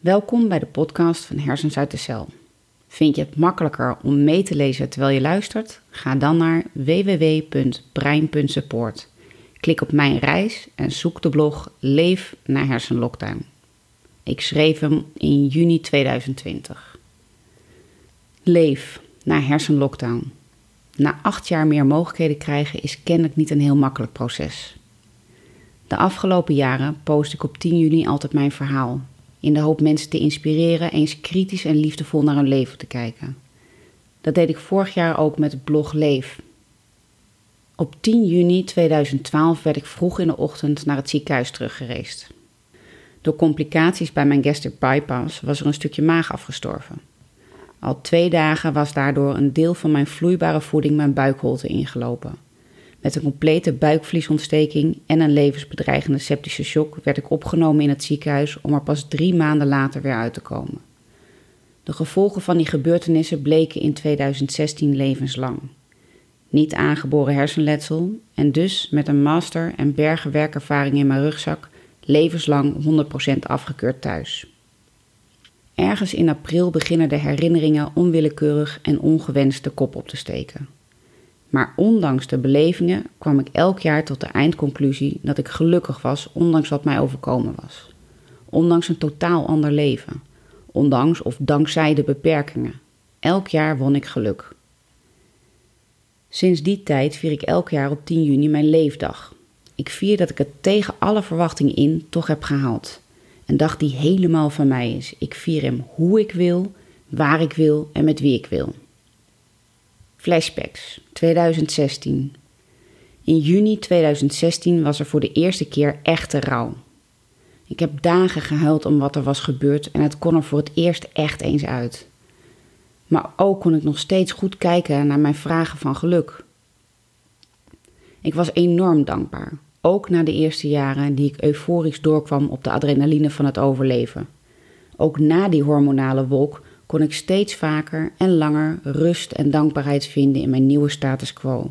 Welkom bij de podcast van Hersens uit de Cel. Vind je het makkelijker om mee te lezen terwijl je luistert? Ga dan naar www.brein.support. Klik op mijn reis en zoek de blog Leef naar hersenlockdown. Ik schreef hem in juni 2020. Leef naar hersenlockdown. Na acht jaar meer mogelijkheden krijgen is kennelijk niet een heel makkelijk proces. De afgelopen jaren post ik op 10 juni altijd mijn verhaal, in de hoop mensen te inspireren eens kritisch en liefdevol naar hun leven te kijken. Dat deed ik vorig jaar ook met het blog Leef. Op 10 juni 2012 werd ik vroeg in de ochtend naar het ziekenhuis teruggereisd. Door complicaties bij mijn gastric bypass was er een stukje maag afgestorven. Al twee dagen was daardoor een deel van mijn vloeibare voeding mijn buikholte ingelopen. Met een complete buikvliesontsteking en een levensbedreigende septische shock werd ik opgenomen in het ziekenhuis om er pas drie maanden later weer uit te komen. De gevolgen van die gebeurtenissen bleken in 2016 levenslang. Niet aangeboren hersenletsel en dus met een master en bergen werkervaring in mijn rugzak levenslang 100% afgekeurd thuis. Ergens in april beginnen de herinneringen onwillekeurig en ongewenst de kop op te steken. Maar ondanks de belevingen kwam ik elk jaar tot de eindconclusie dat ik gelukkig was, ondanks wat mij overkomen was. Ondanks een totaal ander leven. Ondanks of dankzij de beperkingen. Elk jaar won ik geluk. Sinds die tijd vier ik elk jaar op 10 juni mijn leefdag. Ik vier dat ik het tegen alle verwachtingen in toch heb gehaald. Een dag die helemaal van mij is. Ik vier hem hoe ik wil, waar ik wil en met wie ik wil. Flashbacks 2016. In juni 2016 was er voor de eerste keer echte rouw. Ik heb dagen gehuild om wat er was gebeurd en het kon er voor het eerst echt eens uit. Maar ook kon ik nog steeds goed kijken naar mijn vragen van geluk. Ik was enorm dankbaar, ook na de eerste jaren die ik euforisch doorkwam op de adrenaline van het overleven. Ook na die hormonale wolk kon ik steeds vaker en langer rust en dankbaarheid vinden in mijn nieuwe status quo.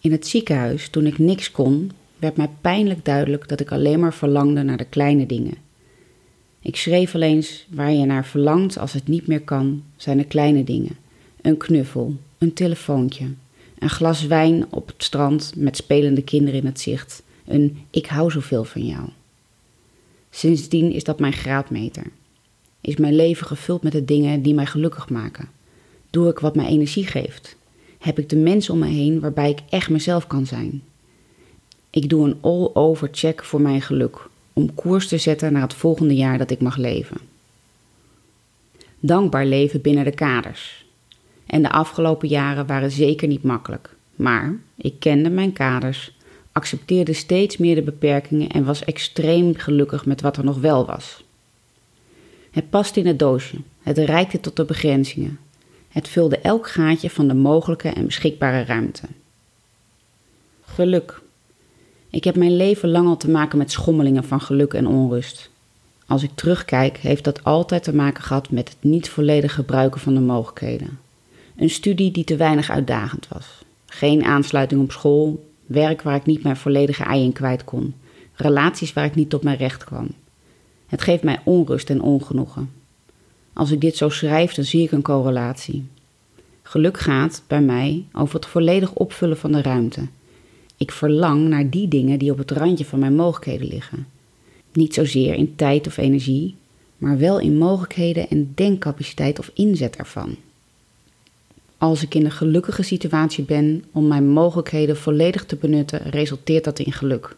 In het ziekenhuis, toen ik niks kon, werd mij pijnlijk duidelijk dat ik alleen maar verlangde naar de kleine dingen. Ik schreef al eens: waar je naar verlangt als het niet meer kan, zijn de kleine dingen. Een knuffel, een telefoontje, een glas wijn op het strand met spelende kinderen in het zicht, een ik hou zoveel van jou. Sindsdien is dat mijn graadmeter. Is mijn leven gevuld met de dingen die mij gelukkig maken? Doe ik wat mij energie geeft? Heb ik de mensen om me heen waarbij ik echt mezelf kan zijn? Ik doe een all-over check voor mijn geluk, om koers te zetten naar het volgende jaar dat ik mag leven. Dankbaar leven binnen de kaders. En de afgelopen jaren waren zeker niet makkelijk, maar ik kende mijn kaders, accepteerde steeds meer de beperkingen en was extreem gelukkig met wat er nog wel was. Het past in het doosje. Het reikte tot de begrenzingen. Het vulde elk gaatje van de mogelijke en beschikbare ruimte. Geluk. Ik heb mijn leven lang al te maken met schommelingen van geluk en onrust. Als ik terugkijk, heeft dat altijd te maken gehad met het niet volledig gebruiken van de mogelijkheden. Een studie die te weinig uitdagend was. Geen aansluiting op school, werk waar ik niet mijn volledige ei in kwijt kon, relaties waar ik niet tot mijn recht kwam. Het geeft mij onrust en ongenoegen. Als ik dit zo schrijf, dan zie ik een correlatie. Geluk gaat bij mij over het volledig opvullen van de ruimte. Ik verlang naar die dingen die op het randje van mijn mogelijkheden liggen. Niet zozeer in tijd of energie, maar wel in mogelijkheden en denkcapaciteit of inzet ervan. Als ik in een gelukkige situatie ben om mijn mogelijkheden volledig te benutten, resulteert dat in geluk.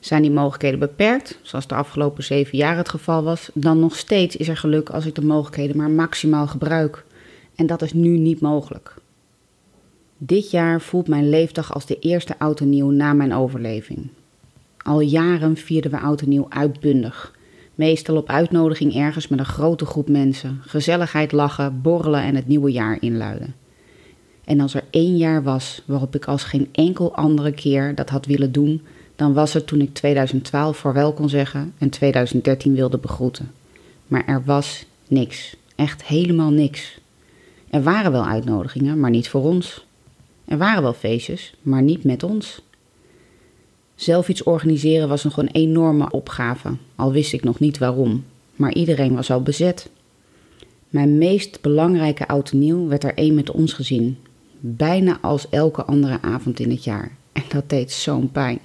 Zijn die mogelijkheden beperkt, zoals de afgelopen zeven jaar het geval was, dan nog steeds is er geluk als ik de mogelijkheden maar maximaal gebruik. En dat is nu niet mogelijk. Dit jaar voelt mijn leefdag als de eerste oud nieuw na mijn overleving. Al jaren vierden we oud en nieuw uitbundig. Meestal op uitnodiging ergens met een grote groep mensen. Gezelligheid, lachen, borrelen en het nieuwe jaar inluiden. En als er één jaar was waarop ik als geen enkel andere keer dat had willen doen, dan was het toen ik 2012 vaarwel kon zeggen en 2013 wilde begroeten. Maar er was niks. Echt helemaal niks. Er waren wel uitnodigingen, maar niet voor ons. Er waren wel feestjes, maar niet met ons. Zelf iets organiseren was nog een enorme opgave, al wist ik nog niet waarom. maar iedereen was al bezet. Mijn meest belangrijke oud nieuw werd er één met ons gezien, bijna als elke andere avond in het jaar. En dat deed zo'n pijn.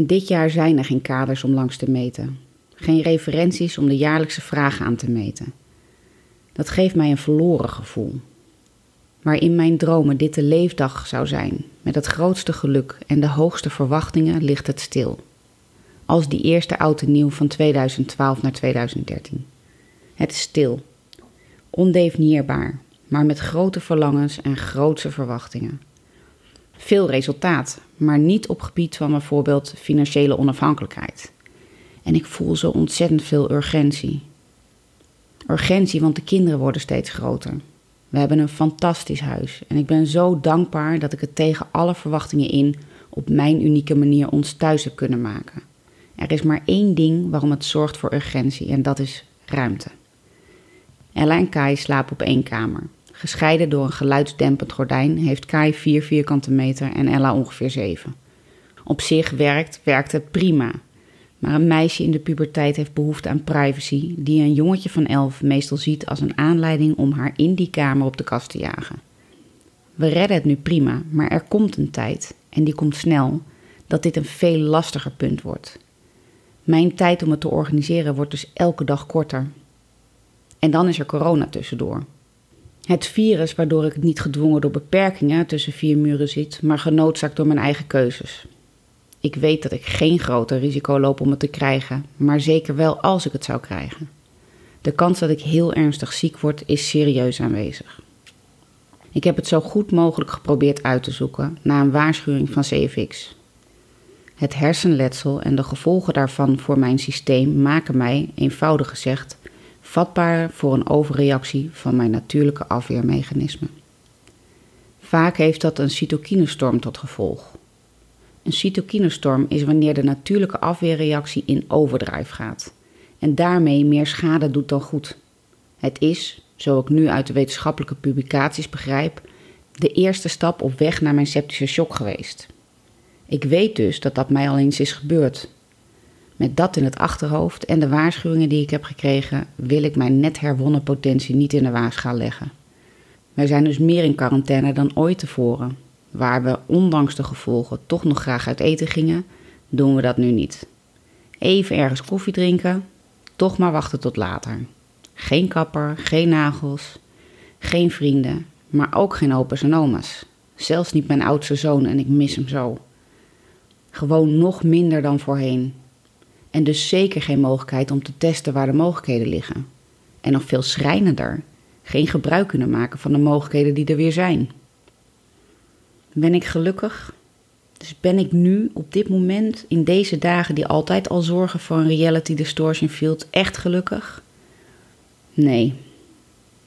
En dit jaar zijn er geen kaders om langs te meten, geen referenties om de jaarlijkse vragen aan te meten. Dat geeft mij een verloren gevoel. Waar in mijn dromen dit de leefdag zou zijn, met het grootste geluk en de hoogste verwachtingen, ligt het stil. Als die eerste oude nieuw van 2012 naar 2013. Het is stil, ondefinieerbaar, maar met grote verlangens en grootse verwachtingen. Veel resultaat, maar niet op gebied van bijvoorbeeld financiële onafhankelijkheid. En ik voel zo ontzettend veel urgentie. Urgentie, want de kinderen worden steeds groter. We hebben een fantastisch huis en ik ben zo dankbaar dat ik het tegen alle verwachtingen in op mijn unieke manier ons thuis heb kunnen maken. Er is maar één ding waarom het zorgt voor urgentie en dat is ruimte. Ella en Kai slapen op één kamer. Gescheiden door een geluidsdempend gordijn heeft Kai 4 vierkante meter en Ella ongeveer 7. Op zich werkt, werkt het prima. Maar een meisje in de puberteit heeft behoefte aan privacy, die een jongetje van 11 meestal ziet als een aanleiding om haar in die kamer op de kast te jagen. We redden het nu prima, maar er komt een tijd, en die komt snel, dat dit een veel lastiger punt wordt. Mijn tijd om het te organiseren wordt dus elke dag korter. En dan is er corona tussendoor. Het virus waardoor ik niet gedwongen door beperkingen tussen vier muren zit, maar genoodzaakt door mijn eigen keuzes. Ik weet dat ik geen groter risico loop om het te krijgen, maar zeker wel als ik het zou krijgen. De kans dat ik heel ernstig ziek word is serieus aanwezig. Ik heb het zo goed mogelijk geprobeerd uit te zoeken na een waarschuwing van CFX. Het hersenletsel en de gevolgen daarvan voor mijn systeem maken mij, eenvoudig gezegd, vatbaar voor een overreactie van mijn natuurlijke afweermechanisme. Vaak heeft dat een cytokinestorm tot gevolg. Een cytokinestorm is wanneer de natuurlijke afweerreactie in overdrive gaat en daarmee meer schade doet dan goed. Het is, zo ik nu uit de wetenschappelijke publicaties begrijp, de eerste stap op weg naar mijn septische shock geweest. Ik weet dus dat dat mij al eens is gebeurd. Met dat in het achterhoofd en de waarschuwingen die ik heb gekregen, wil ik mijn net herwonnen potentie niet in de waagschaal leggen. Wij zijn dus meer in quarantaine dan ooit tevoren. Waar we ondanks de gevolgen toch nog graag uit eten gingen, doen we dat nu niet. Even ergens koffie drinken, toch maar wachten tot later. Geen kapper, geen nagels, geen vrienden, maar ook geen opa's en oma's. Zelfs niet mijn oudste zoon en ik mis hem zo. Gewoon nog minder dan voorheen. En dus zeker geen mogelijkheid om te testen waar de mogelijkheden liggen. En nog veel schrijnender, geen gebruik kunnen maken van de mogelijkheden die er weer zijn. Ben ik gelukkig? Dus ben ik nu op dit moment, in deze dagen die altijd al zorgen voor een reality distortion field, echt gelukkig? Nee.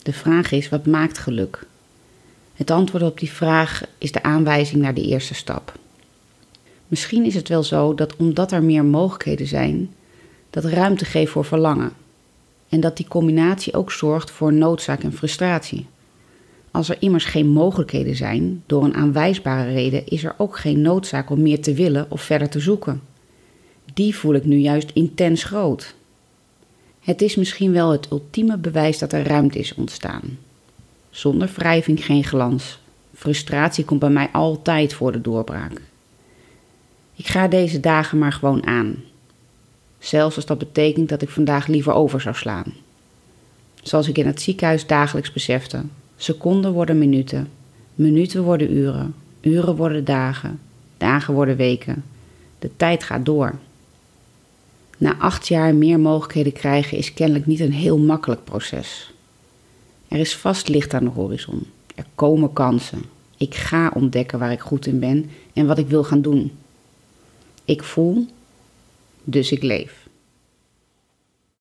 De vraag is: wat maakt geluk? Het antwoord op die vraag is de aanwijzing naar de eerste stap. Misschien is het wel zo dat omdat er meer mogelijkheden zijn, dat ruimte geeft voor verlangen. En dat die combinatie ook zorgt voor noodzaak en frustratie. Als er immers geen mogelijkheden zijn, door een aanwijsbare reden, is er ook geen noodzaak om meer te willen of verder te zoeken. Die voel ik nu juist intens groot. Het is misschien wel het ultieme bewijs dat er ruimte is ontstaan. Zonder wrijving geen glans. Frustratie komt bij mij altijd voor de doorbraak. Ik ga deze dagen maar gewoon aan. Zelfs als dat betekent dat ik vandaag liever over zou slaan. Zoals ik in het ziekenhuis dagelijks besefte. Seconden worden minuten, minuten worden uren, uren worden dagen, dagen worden weken. De tijd gaat door. Na acht jaar meer mogelijkheden krijgen is kennelijk niet een heel makkelijk proces. Er is vast licht aan de horizon. Er komen kansen. Ik ga ontdekken waar ik goed in ben en wat ik wil gaan doen. Ik voel, dus ik leef.